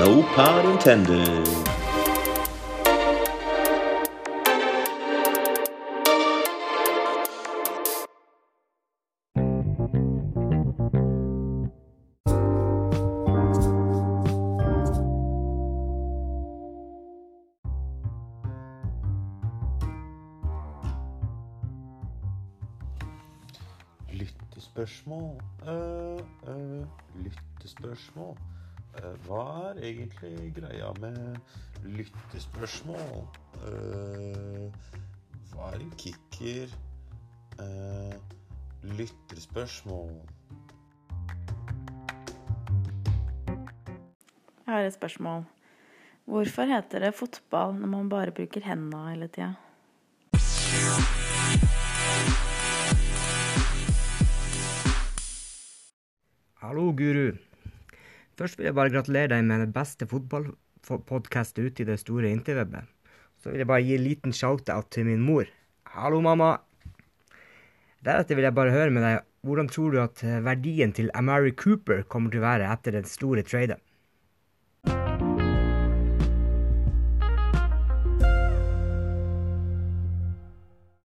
No pun intended. Litt spørsmål, uh, uh, litt spørsmål. Hva er egentlig greia med lyttespørsmål? Eh, hva er en kicker? Eh, lytterspørsmål. Jeg har et spørsmål. Hvorfor heter det fotball når man bare bruker henda hele tida? Hallo, guru. Først vil jeg bare gratulere deg med den beste fotballpodkastet ute i det store interwebet. Så vil jeg bare gi en liten shout-out til min mor. Hallo, mamma. Deretter vil jeg bare høre med deg hvordan tror du at verdien til Amari Cooper kommer til å være etter den store tradet?